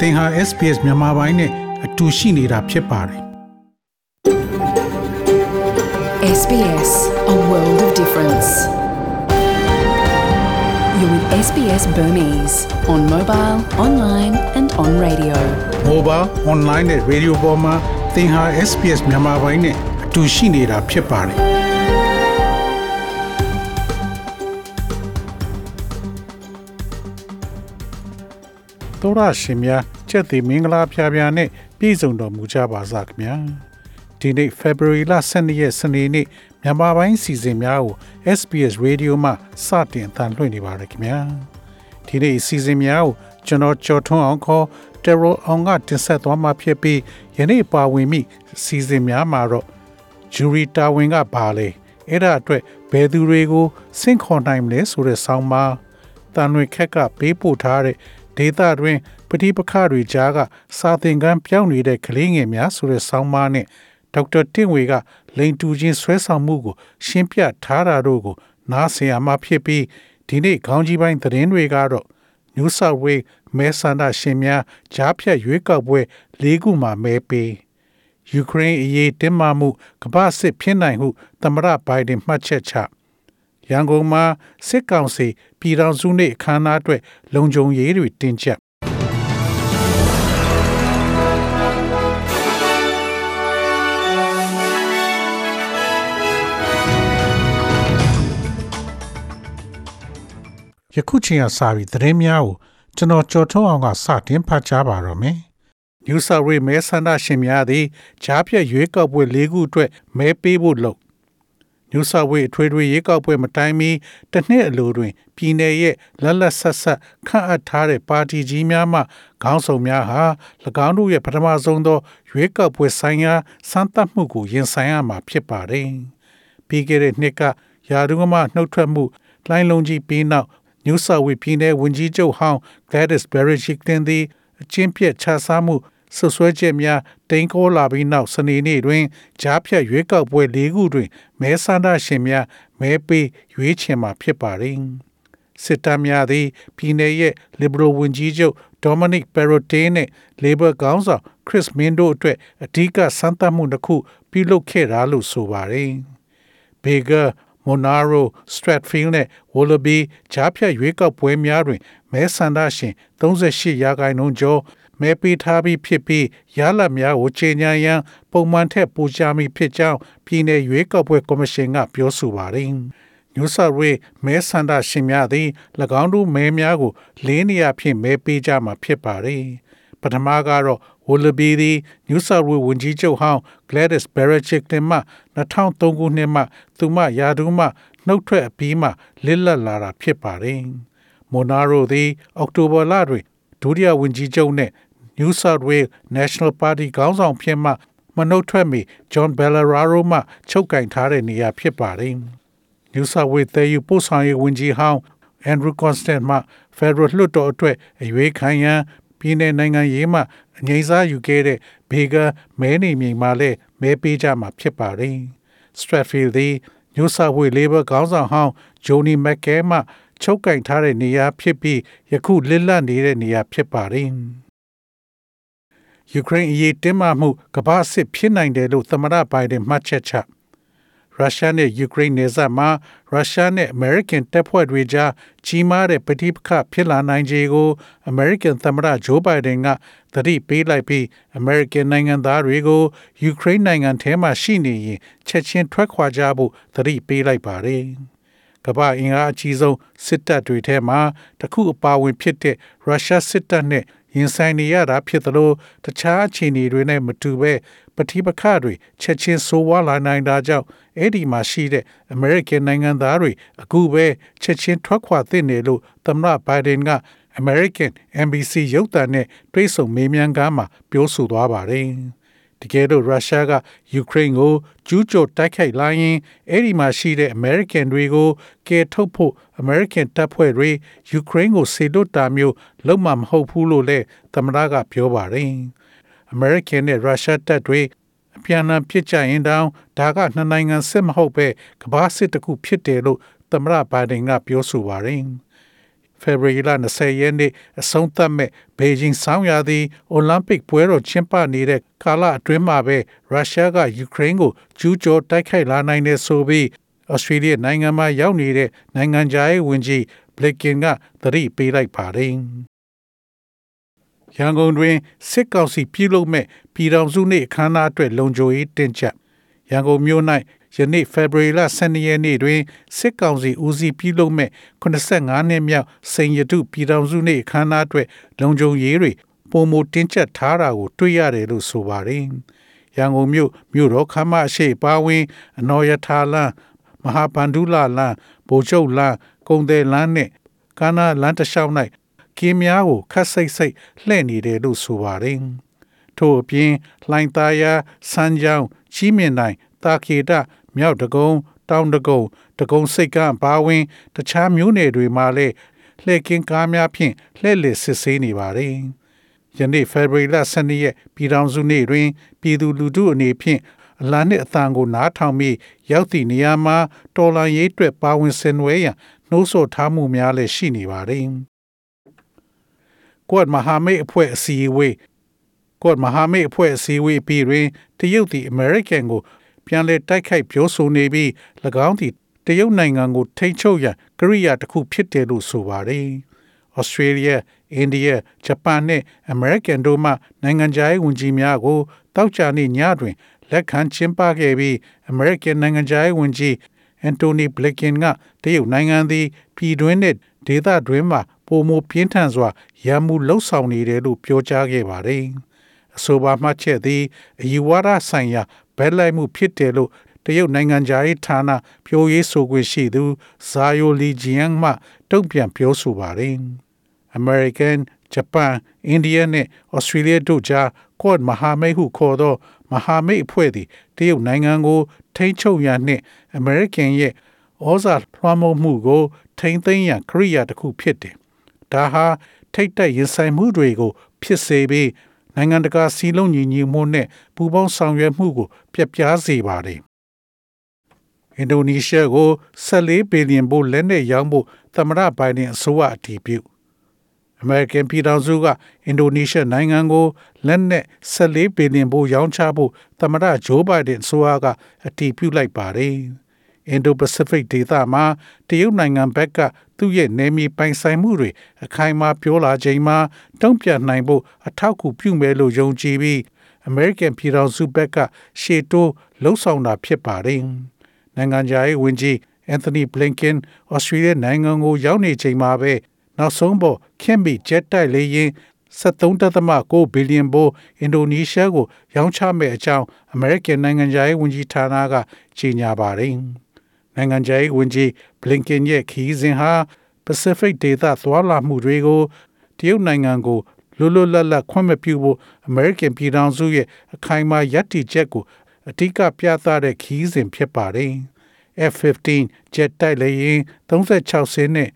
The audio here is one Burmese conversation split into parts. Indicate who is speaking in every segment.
Speaker 1: သင်ဟာ SPS မြန်မာပိုင်းနဲ့အတူရှိနေတာဖြစ်ပါတယ်
Speaker 2: SBS, a world of difference. You're with SBS Burmese on mobile, online, and on radio.
Speaker 1: mobile online နဲ့ radio ပေါ်မှာသင်ဟာ SPS မြန်မာပိုင်းနဲ့အတူရှိနေတာဖြစ်ပါတယ် တော်ရရှင်များချက်သေးမင်္ဂလာဖျားဖျားနဲ့ပြည့်စုံတော်မူကြပါစားခင်ဗျာဒီနေ့ February လ12ရက်စနေနေ့မြန်မာပိုင်းစီစဉ်များကို SBS Radio မှစတင်အသံလွှင့်နေပါရခင်ဗျာဒီနေ့စီစဉ်များကိုကျွန်တော်ကျော်ထွန်းအောင်ခေါ် Terror အောင်ကတင်ဆက်သွားမှာဖြစ်ပြီးယနေ့ပါဝင်မိစီစဉ်များမှာတော့ jury တာဝန်ကပါလေအဲ့ဒါအတွက်ဘယ်သူတွေကိုစင့်ခေါ်နိုင်မလဲဆိုတဲ့ဆောင်းပါးတန်တွေခက်ကပေးပို့ထားတဲ့ ဒေတာတွင်ပဋိပက္ခတွေကြားကစာသင်ခန်းပြောင်းနေတဲ့ကလေးငယ်များဆိုတဲ့ဆောင်းပါးနဲ့ဒေါက်တာတင့်ဝေကလိန်တူချင်းဆွဲဆောင်မှုကို ရှင်းပြထားတာတို့ကို နားဆင်ရမှာဖြစ်ပြီးဒီနေ့ခေါင်းကြီးပိုင်းသတင်းတွေကတော့ New South Wales မဲဆန္ဒရှင်များကြားဖြတ်ရွေးကောက်ပွဲ၄ခုမှာမဲပေးယူကရိန်းအရေးတင်းမာမှုကမ္ဘာစစ်ဖြစ်နိုင်ဟုသမ္မတဘိုင်ဒန်မှတ်ချက်ချ ရန်ကုန်မှာစစ်ကောင်စီပြည်ထောင်စုနေ့အခမ်းအနားအတွက်လုံခြုံရေးတွေတင်းကျပ်ယခုချိန်ကစပြီးသတင်းများကိုကျွန်တော်ကြော်ထုတ်အောင်ကစတင်ဖတ်ကြားပါတော့မယ်။ New South Wales မဲဆန္ဒရှင်များသည်ကြားဖြတ်ရွေးကောက်ပွဲ၄ခုအတွက်မဲပေးဖို့လုပ် New South Wales အထွေထွေရွေးကောက်ပွဲမတိုင်မီတစ်နှစ်အလိုတွင် ပြည်내ရဲ့လက်လက်ဆက်ဆက်ခန့်အပ်ထားတဲ့ပါတီကြီးများမှခေါင်းဆောင်များဟာ၎င်းတို့ရဲ့ပထမဆုံးသောရွေးကောက်ပွဲဆိုင်ရာစမ်းသပ်မှုကိုရင်ဆိုင်ရမှာဖြစ်ပါတယ်။ပြီးခဲ့တဲ့နှစ်ကယာဒုကမနှုတ်ထွက်မှုလိုင်းလုံးကြီးပြီးနောက် New South Wales ပြည်내ဝန်ကြီးချုပ်ဟောင်း Gladys Berejiklian တင်သည်အချင်းပြက်ခြားစားမှု ဆွဆွဲချက်များတိမ်ကောလာပြီးနောက်စနေနေ့တွင်ကြားဖြတ်ရွေးကောက်ပွဲ၄ခုတွင်မဲဆန္ဒရှင်များမဲပေးရွေးချယ်မှာဖြစ်ပါတယ်။စစ်တပ်များသည်ပြည်내ရဲ့ Liberal ဝန်ကြီးချုပ် Dominic Perrottet နဲ့ Labor ခေါင်းဆောင် Chris Min တို့အတွက်အဓိကစမ်းသပ်မှုတစ်ခုပြုလုပ်ခဲ့တာလို့ဆိုပါတယ်။ Bigger Monaro, Stratfield နဲ့ Wallaby ကြားဖြတ်ရွေးကောက်ပွဲများတွင်မဲဆန္ဒရှင်38ရာခိုင်နှုန်းကျော် မဲပေးထားပြီးဖြစ်ပြီးရလဒ်များကိုကြေညာရန်ပုံမှန်ထက်ပိုကြမီဖြစ်ကြောင်းပြည်내ရွေးကောက်ပွဲကော်မရှင်ကပြောဆိုပါတယ်။ New South Wales မဲဆန္ဒရှင်များသည်၎င်းတို့မဲများကိုလေးနေရာဖြင့်မဲပေးကြမှာဖြစ်ပါတယ်။ပထမကတော့ Wallaby သည် New South Wales ဝန်ကြီးချုပ်ဟောင်း Gladys Berejiklian မှ2003ခုနှစ်မှသူမယာဒူးမှနှုတ်ထွက်အပြီးမှလစ်လက်လာတာဖြစ်ပါတယ်။ Monaro သည်အောက်တိုဘာလတွင်ဒုတိယဝန်ကြီးချုပ်နှင့် New South Wales National Party ခေါင်းဆောင်ဖြစ်မှမနှုတ်ထွက်မီ John Ballarat မှချုပ်ကင်ထားတဲ့နေရာဖြစ်ပါတယ်။ New South Wales တဲ့ယူပို့ဆောင်ရေးဝန်ကြီးဟောင်း Andrew Constant မှ Federal လွှတ်တော်အတွက်အရွေးခံရန်ပြည်내နိုင်ငံရေးမှအငိမ့်စားယူခဲ့တဲ့ဘေဂါမဲနေမြေမှာလည်းမဲပေးကြမှာဖြစ်ပါတယ်။ Stratfield သည် New South Wales Labor ခေါင်းဆောင်ဟောင်း Joni McCain မှချုပ်ကင်ထားတဲ့နေရာဖြစ်ပြီးယခုလစ်လပ်နေတဲ့နေရာဖြစ်ပါတယ်။ ယူကရိန်းအရေးတင်းမာမှုကမ္ဘာစစ်ဖြစ်နိုင်တယ်လို့သမ္မတဘိုင်ဒန်မှတ်ချက်ချရုရှားနဲ့ယူကရိန်းနယ်စပ်မှာရုရှားနဲ့အမေရိကန်တပ်ဖွဲ့တွေကြားကြီးမားတဲ့ပဋိပက္ခဖြစ်လာနိုင်ခြေကိုအမေရိကန်သမ္မတဂျိုးဘိုင်ဒန်ကသတိပေးလိုက်ပြီးအမေရိကန်နိုင်ငံသားတွေကိုယူကရိန်းနိုင်ငံထဲမှာရှိနေရင်ချက်ချင်းထွက်ခွာကြဖို့သတိပေးလိုက်ပါတယ်။ကမ္ဘာအင်အားအကြီးဆုံးစစ်တပ်တွေထဲမှာတခုအပါအဝင်ဖြစ်တဲ့ရုရှားစစ်တပ်နဲ့ ရင်ဆိုင်နေရတာဖြစ်သလိုတခြားအခြေအနေတွေနဲ့မတူဘဲပဋိပက္ခတွေချက်ချင်းဆိုးဝါးလာနိုင်တာကြောင့်အဲ့ဒီမှာရှိတဲ့အမေရိကန်နိုင်ငံသားတွေအခုပဲချက်ချင်းထွက်ခွာသင့်တယ်လို့သမ္မတဘိုင်ဒန်က American NBC ရုပ်သံနဲ့တွေ့ဆုံမေးမြန်းခန်းမှာပြောဆိုသွားပါတယ်။ တကယ်တော့ရုရှားကယူကရိန်းကိုကျူးကျော်တိုက်ခိုက်လာရင်အဲ့ဒီမှာရှိတဲ့အမေရိကန်တွေကိုကယ်ထုတ်ဖို့အမေရိကန်တပ်ဖွဲ့တွေယူကရိန်းကိုဆေလွတ်တာမျိုးလုပ်မှာမဟုတ်ဘူးလို့လည်းသမ္မတကပြောပါတယ်။ American နဲ့ Russia တပ်တွေအပြန်အလှန်ဖြစ်ကြရင်တောင်ဒါကနှစ်နိုင်ငံစစ်မဟုတ်ပဲကမ္ဘာစစ်တစ်ခုဖြစ်တယ်လို့သမ္မတဘိုင်ဒန်ကပြောဆိုပါတယ်။ ဖေဖော်ဝါရီလ20ရက်နေ့အဆုံးသတ်မဲ့ဘေဂျင်းဆောင်းရာသီအိုလံပစ်ပွဲတော်ကျင်းပနေတဲ့ကာလအတွင်းမှာပဲရုရှားကယူကရိန်းကိုကျူးကျော်တိုက်ခိုက်လာနိုင်တဲ့ဆိုပြီးဩစတြေးလျနိုင်ငံမှာရောက်နေတဲ့နိုင်ငံခြားရေးဝန်ကြီးဘလကင်ကသတိပေးလိုက်ပါတယ်ရန်ကုန်တွင်စစ်ကောင်စီပြုလုပ်မဲ့ပြည်တော်စုနှင့်အခမ်းအနားအတွက်လုံခြုံရေးတင်ကြပ်ရန်ကုန်မြို့၌ ယနေ့ဖေဖော်ဝါရီလ12ရက်နေ့တွင်စစ်ကောင်စီဦးစီးပြုလုပ်မဲ့85နှစ်မြောက်စိန်ရတုပြည်တော်စုနှင့်အခမ်းအနားအတွက်လုံခြုံရေးတွေပုံမတင်ကြပ်ထားတာကိုတွေ့ရတယ်လို့ဆိုပါတယ်ရန်ကုန်မြို့မြို့တော်ခမ်းမရှိပါဝင်အနော်ရထာလန်းမဟာဗန္ဓုလလန်းဗိုလ်ချုပ်လန်းကုံတယ်လန်းနဲ့ကာနာလန်းတလျှောက်၌ကင်းများကိုခတ်စိတ်စိတ်လှည့်နေတယ်လို့ဆိုပါတယ်ထို့အပြင်လှိုင်သားရစမ်းကြောင်းကြီးမြင့်နိုင်တာခေတ မြောက်တကုံတောင်တကုံတကုံစိတ်ကဘာဝင်တခြားမျိုးနယ်တွေမှာလည်းလှည့်ကင်းကားများဖြင့်လှည့်လည်စစ်ဆေးနေပါတယ်ယနေ့ဖေဖော်ဝါရီလ12ရက်ပြည်ထောင်စုနေ့တွင် ပြည်သူလူထုအနေဖြင့်အလားနှင့်အတန်ကိုနားထောင်ပြီးရောက်သည့်နေရာမှာတော်လန်ရေးအတွက်ပါဝင်ဆင်နွှဲရန်နှိုးဆော်ထားမှုများလည်းရှိနေပါတယ်။ကွတ်မဟာမိတ်အဖွဲ့အစည်းအဝေးကွတ်မဟာမိတ်အဖွဲ့အစည်းအဝေးပြီးတွင်တရုတ်သည်အမေရိကန်ကို ပြန်လည်တိုက်ခိုက်ပြောဆိုနေပြီး၎င်းသည်တရုတ်နိုင်ငံကိုထိန်းချုပ်ရန်ကရိယာတစ်ခုဖြစ်တယ်လို့ဆိုပါတယ်။ Australia, India, Japan နဲ့ American တို့မှနိုင်ငံခြားရေးဝန်ကြီးများကိုတောက်ကြနေ့ညတွင်လက်ခံကျင်းပခဲ့ပြီး American နိုင်ငံခြားရေးဝန်ကြီးအန်တိုနီဘလကင်ကတရုတ်နိုင်ငံသည်ပြည်တွင်းနဲ့ဒေသတွင်းမှာပုံမပြင်းထန်စွာရန်မှုလှုပ်ဆောင်နေတယ်လို့ပြောကြားခဲ့ပါတယ်။အဆိုပါမှချက်သည်အယူဝါဒဆိုင်ရာ ဘက်လိုက်မှုဖြစ်တယ်လို့တရုတ်နိုင်ငံသားရေးဌာနပြောရေးဆိုခွင့်ရှိသူဇာယိုလီဂျီယန်မှတုံ့ပြန်ပြောဆိုပါတယ်။ American, Japan, India နဲ့ Australia တို့ကြား Quad မဟာမိတ်ဟုခေါ်သော မဟာမိတ်အဖွဲ့သည်တရုတ်နိုင်ငံကို ထိန်းချုပ်ရန်နှင့် American ရဲ့ဩဇာလွှမ်းမိုးမှုကို ထိန်းသိမ်းရန်ခရိယာတစ်ခုဖြစ်တယ်။ဒါဟာထိတ်တက်ရင်ဆိုင်မှုတွေကို ဖြစ်စေပြီး နိုင်ငံတကာစီလုံးညီညီမှုနဲ့ပူးပေါင်းဆောင်ရွက်မှုကို ပြက်ပြားစေပါတယ်။အင်ဒိုနီးရှားကို14ဘီလီယံဘို့လက်နက်ရောင်းဖို့သမ္မတဘိုင်ဒန်အစိုးရအတည်ပြုအမေရိကန်ပြည်ထောင်စုကအင်ဒိုနီးရှားနိုင်ငံကိုလက်နက်14ဘီလီယံဘို့ရောင်းချဖို့သမ္မတဂျိုးဘိုင်ဒန်အစိုးရကအတည်ပြုလိုက်ပါတယ်။ အင်ဒိုပစိဖိတ်ဒေသမှာတရုတ်နိုင်ငံဘက်ကသူ့ရဲ့နယ်မြေပိုင်ဆိုင်မှုတွေအခိုင်အမာပြောလာချိန်မှာတုံ့ပြန်နိုင်ဖို့အထောက်အကူပြုမယ်လို့ယုံကြည်ပြီးအမေရိကန်ပြည်ထောင်စုဘက်ကရှေ့တိုးလှုံ့ဆော်တာဖြစ်ပါတယ်။နိုင်ငံခြားရေးဝန်ကြီးအန်သိုနီဘလင်ကင်ဩစတြေးလျနိုင်ငံကိုရောက်နေချိန်မှာပဲနောက်ဆုံးပေါ်ခင်မီဂျက်တိုက်လေယာဉ်73.9ဘီလီယံဘိုးအင်ဒိုနီးရှားကို ရောင်းချမဲ့အကြောင်းအမေရိကန်နိုင်ငံခြားရေးဝန်ကြီးဌာနကကြေညာပါတယ်။ နိုင်ငံခြားရေးဝန်ကြီးဘလင်ကင်ရဲ့ခီးစဉ်ဟာ Pacific ဒေသသွားလာမှုတွေကိုတရုတ်နိုင်ငံကိုလွတ်လွတ်လပ်လပ်ခွင့်မပြုဖို့အမေရိကန်ပြည်ထောင်စုရဲ့အခိုင်အမာယက်တီချက်ကိုအဓိကပြသတဲ့ခီးစဉ်ဖြစ်ပါတယ်။ F-15 ဂျက်တိုက်လေယာဉ်36ဆင်းနဲ့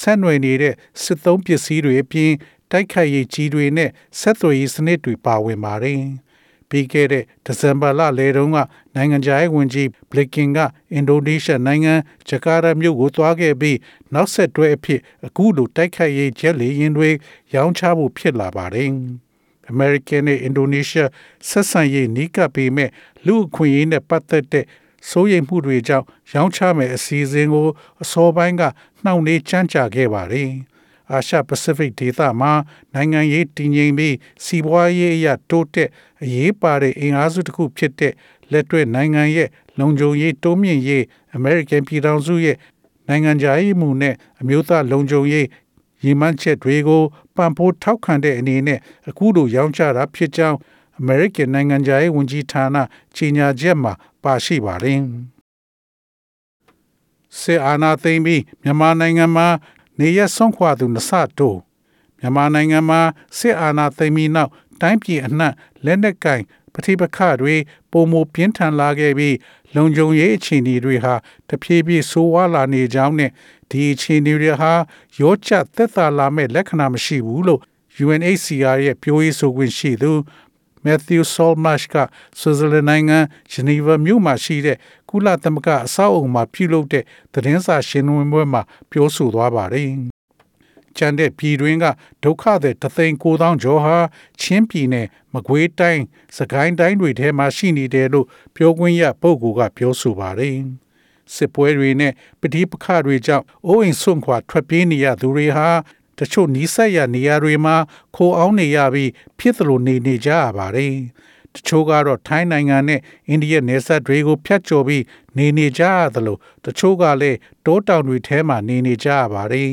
Speaker 1: ဆက်နွယ်နေတဲ့စစ်သုံးပစ္စည်းတွေအပြင်တိုက်ခိုက်ရေးကြီးတွေနဲ့ဆက်သွယ်ရေးစနစ်တွေပါဝင်ပါတယ်။ ပြီးခဲ့တဲ့ဒီဇင်ဘာလလယ်တုန်းကနိုင်ငံခြားရေးဝန်ကြီးဘလစ်ကင်ကအင်ဒိုနီးရှားနိုင်ငံဂျကာတာမြို့ကိုသွားခဲ့ပြီးနောက်ဆက်တွဲအဖြစ်အခုလိုတိုက်ခိုက်ရေးဂျက်လေယာဉ်တွေရောင်းချဖို့ဖြစ်လာပါတယ်။ American နဲ့ Indonesia ဆက်ဆံရေးနီးကပ်ပေမဲ့လူအခွင့်အရေးနဲ့ပတ်သက်တဲ့စိုးရိမ်မှုတွေကြောင့်ရောင်းချမယ်အစီအစဉ်ကိုအစောပိုင်းကနှောင့်နှေးကြန့်ကြာခဲ့ပါတယ်။ အာရှပစိဖိတ်ဒေသမှာနိုင်ငံရေးတည်ငြိမ်ပြီးစီးပွားရေးအရတိုးတက်အရေးပါတဲ့အင်အားစုတစ်ခုဖြစ်တဲ့လက်တွေ့နိုင်ငံရဲ့လုံခြုံရေးတိုးမြင့်ရေးအမေရိကန်ပြည်ထောင်စုရဲ့နိုင်ငံခြားရေးမှုနဲ့အမျိုးသားလုံခြုံရေးရည်မှန်းချက်တွေကိုပံ့ပိုးထောက်ခံတဲ့အနေနဲ့အခုလိုရောင်းချတာဖြစ်ကြောင်းအမေရိကန်နိုင်ငံခြားရေးဝန်ကြီးဌာနကြီးညာချက်မှာပါရှိပါတယ်။ဆေအာနာသိမ့်ပြီးမြန်မာနိုင်ငံမှာ နေရဆုံးခွာသူနှစ်ဆတိုးမြန်မာနိုင်ငံမှာစစ်အာဏာသိမ်းပြီးနောက်တိုင်းပြည်အနှံ့လက်နက်ကင်ပဋိပက္ခတွေပုံမပြင်းထန်လာခဲ့ပြီးလုံခြုံရေးအခြေအနေတွေဟာတဖြည်းဖြည်းဆိုးဝါးလာနေကြောင်းနဲ့ဒီအခြေအနေတွေဟာရောကျသက်သာလာမဲ့လက္ခဏာမရှိဘူးလို့ UNHCR ရဲ့ပြောရေးဆိုခွင့်ရှိသူ Matthew Solmarsh ကဆွစ်ဇာလန်နိုင်ငံဂျနီဗာမြို့မှာရှိတဲ့ ကုလသမဂ္ဂအဆောက်အုံမှာပြုလုပ်တဲ့သတင်းစာရှင်းလင်းပွဲမှာပြောဆိုသွားပါတယ်။ကျန်တဲ့ပြည်တွင်းကဒုက္ခသည်တသိန်း9000ကျော်ဟာချင်းပြည်နယ်မကွေးတိုင်းစကိုင်းတိုင်းတွေထဲမှာရှိနေတယ်လို့ပြောခွင့်ရပုဂ္ဂိုလ်ကပြောဆိုပါတယ်စစ်ပွဲတွေနဲ့ပဋိပက္ခတွေကြောင့်အိုးအိမ်ဆွန့်ခွာထွက်ပြေးနေရသူတွေဟာတချို့နီးစပ်ရာနေရာတွေမှာခိုးအောင်နေရပြီးဖြစ်သလိုနေနေကြရပါတယ် တချို့ကတော့ထိုင်းနိုင်ငံနဲ့အိန္ဒိယနယ်စပ်တွေကိုဖျက်ကျော်ပြီးနေနေကြရသလိုတချို့ကလည်းတောတောင်တွေထဲမှာနေနေကြရပါတယ်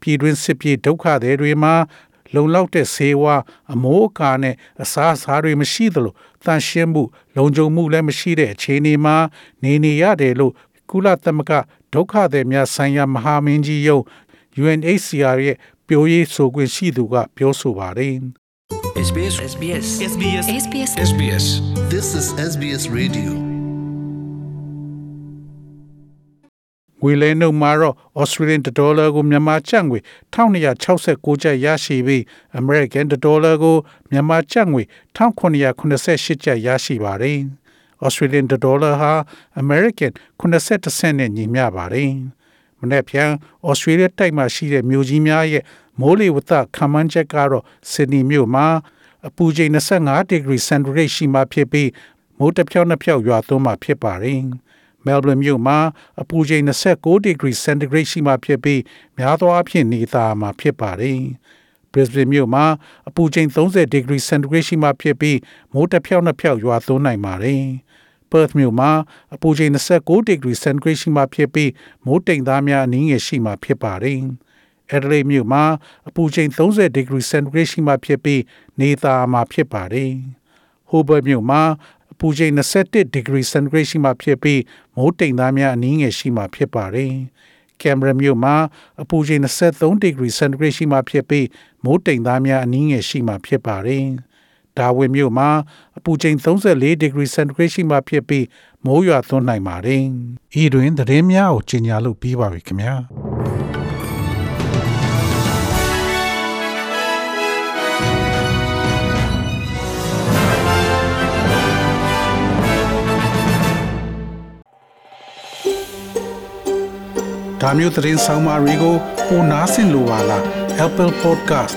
Speaker 1: ပြည်တွင်းစစ်ပြေဒုက္ခတွေတွေမှာလုံလောက်တဲ့ဆေးဝါးအမိုးအကာနဲ့အစားအစာတွေမရှိသလိုတန်ရှင်းမှု လုံခြုံမှုလည်းမရှိတဲ့အခြေအနေမှာနေနေရတယ်လို့ကုလသမဂ္ဂဒုက္ခသည်များဆိုင်ရာမဟာမင်းကြီးယုံ UNHCR ရဲ့ပြောရေးဆိုခွင့်ရှိသူကပြောဆိုပါတယ်
Speaker 3: SBS SBS
Speaker 4: SBS
Speaker 2: SBS
Speaker 3: SBS
Speaker 4: This is SBS Radio
Speaker 1: ငွေလဲနှုန်းမှာတော့ Australian dollar ကိုမြန်မာကျပ်ငွေ1266ကျပ်ရရှိပြီး American dollar ကိုမြန်မာကျပ်ငွေ1988ကျပ်ရရှိပါတယ်။ Australian dollar ဟာ American 80စနစ်နဲ့ညီမျှပါတယ်။ မနေ့ပြန် Australia တိုက်မှာရှိတဲ့မြို့ကြီးများရဲ့မိုးလေဝသခန့်မှန်းချက်ကတော့ Sydney မြို့မှာအပူချိန်25 degree centigrade ရှိမှဖြစ်ပြီးမိုးတစ်ဖြောင်းနှစ်ဖြောက်ရွာသွန်းမှဖြစ်ပါတယ်။ Melbourne မြို့မှာအပူချိန်29 degree centigrade ရှိမှဖြစ်ပြီးများသောအားဖြင့်နေသားမှာဖြစ်ပါတယ်။ Brisbane မြို့မှာအပူချိန်30 degree centigrade ရှိမှဖြစ်ပြီးမိုးတစ်ဖြောင်းနှစ်ဖြောက်ရွာသွန်းနိုင်ပါတယ်။ Perth မြို့မှာအပူချိန်29 degree centigrade ရှိမှဖြစ်ပြီးမိုးတိမ်သားများအနည်းငယ်ရှိမှဖြစ်ပါတယ်။ Adelaide မြို့မှာအပူချိန်30 degree centigrade ရှိမှဖြစ်ပြီးနေသားမှာဖြစ်ပါတယ်။ Hobart မြို့မှာအပူချိန်21 degree centigrade ရှိမှဖြစ်ပြီးမိုးတိမ်သားများအနည်းငယ်ရှိမှဖြစ်ပါတယ်။ Canberra မြို့မှာအပူချိန်23 degree centigrade ရှိမှဖြစ်ပြီးမိုးတိမ်သားများအနည်းငယ်ရှိမှဖြစ်ပါတယ်။ ဒါဝင်မြို့မှာအပူချိန်34 degree centigrade ရှိမှဖြစ်ပြီးမိုးရွာသွန်းနိုင်ပါတယ်။ဤတွင်သတင်းများကိုကြီးညာလို့ပြီးပါပြီခင်ဗျာ။။ဒါမျိုးသတင်းဆောင်မာတွေကိုပိုနားဆင်လိုပါလား Apple Podcast